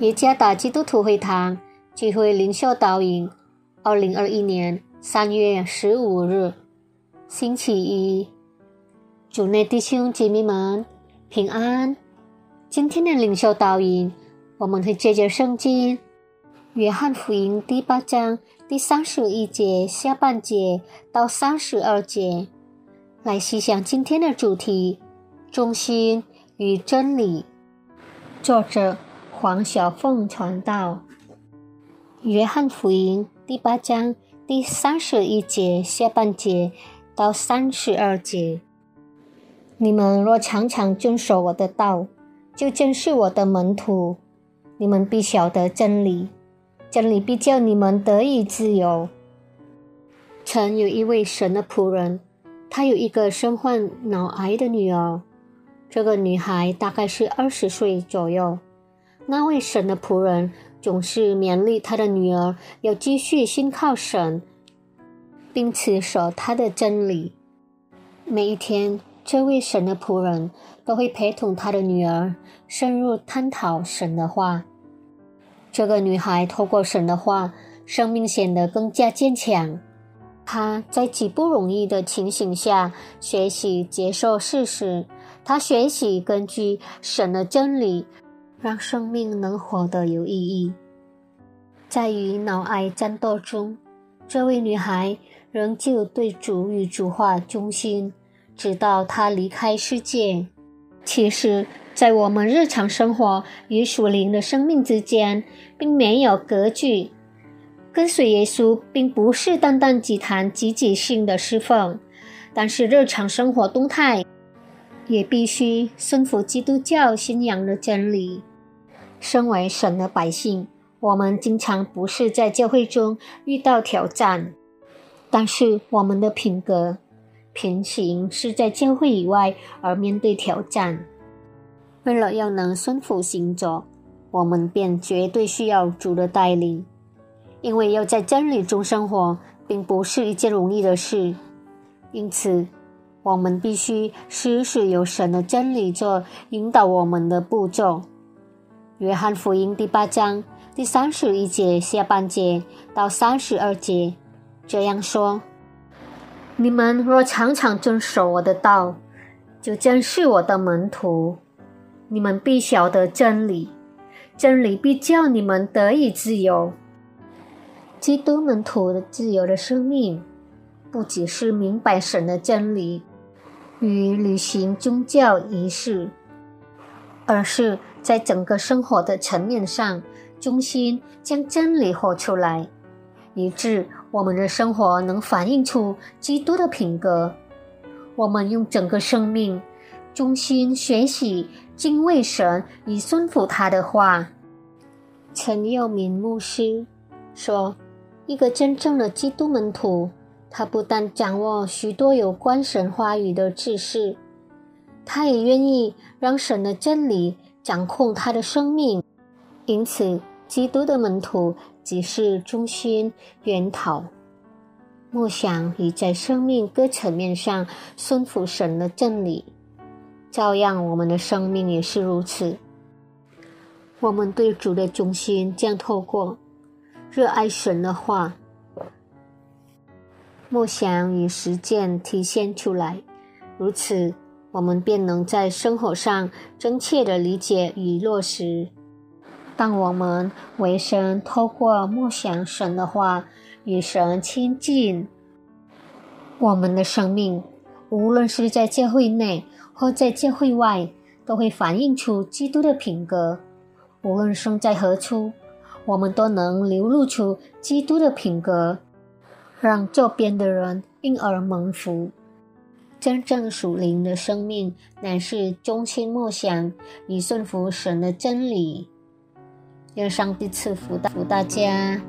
耶加达基督徒会堂聚会领袖导引，二零二一年三月十五日，星期一，主内弟兄姐妹们平安。今天的领袖导引，我们会借着圣经《约翰福音》第八章第三十一节下半节到三十二节，来细想今天的主题：中心与真理。作者。黄小凤传道，《约翰福音》第八章第三十一节下半节到三十二节：你们若常常遵守我的道，就真是我的门徒。你们必晓得真理，真理必叫你们得以自由。曾有一位神的仆人，他有一个身患脑癌的女儿。这个女孩大概是二十岁左右。那位神的仆人总是勉励他的女儿要继续信靠神，并持守他的真理。每一天，这位神的仆人都会陪同他的女儿深入探讨神的话。这个女孩透过神的话，生命显得更加坚强。她在极不容易的情形下学习接受事实，她学习根据神的真理。让生命能活得有意义。在与脑癌战斗中，这位女孩仍旧对主与主话忠心，直到她离开世界。其实，在我们日常生活与属灵的生命之间，并没有隔距。跟随耶稣，并不是单单只谈积极性的侍奉，但是日常生活动态也必须顺服基督教信仰的真理。身为神的百姓，我们经常不是在教会中遇到挑战，但是我们的品格、品行是在教会以外而面对挑战。为了要能顺服行走，我们便绝对需要主的带领，因为要在真理中生活，并不是一件容易的事。因此，我们必须时时有神的真理做引导我们的步骤。约翰福音第八章第三十一节下半节到三十二节，这样说：你们若常常遵守我的道，就真是我的门徒。你们必晓得真理，真理必叫你们得以自由。基督门徒的自由的生命，不只是明白神的真理与履行宗教仪式，而是。在整个生活的层面上，中心将真理活出来，以致我们的生活能反映出基督的品格。我们用整个生命，中心学习敬畏神，以顺服他的话。陈佑明牧师说：“一个真正的基督门徒，他不但掌握许多有关神话语的知识，他也愿意让神的真理。”掌控他的生命，因此，基督的门徒即是中心源头。默想已在生命各层面上顺服神的真理，照样我们的生命也是如此。我们对主的忠心将透过热爱神的话，默想与实践体现出来，如此。我们便能在生活上真切的理解与落实。当我们为神透过默想神的话与神亲近，我们的生命无论是在教会内或在教会外，都会反映出基督的品格。无论生在何处，我们都能流露出基督的品格，让周边的人因而蒙福。真正属灵的生命，乃是忠心默想以顺服神的真理。愿上帝赐福大福大家。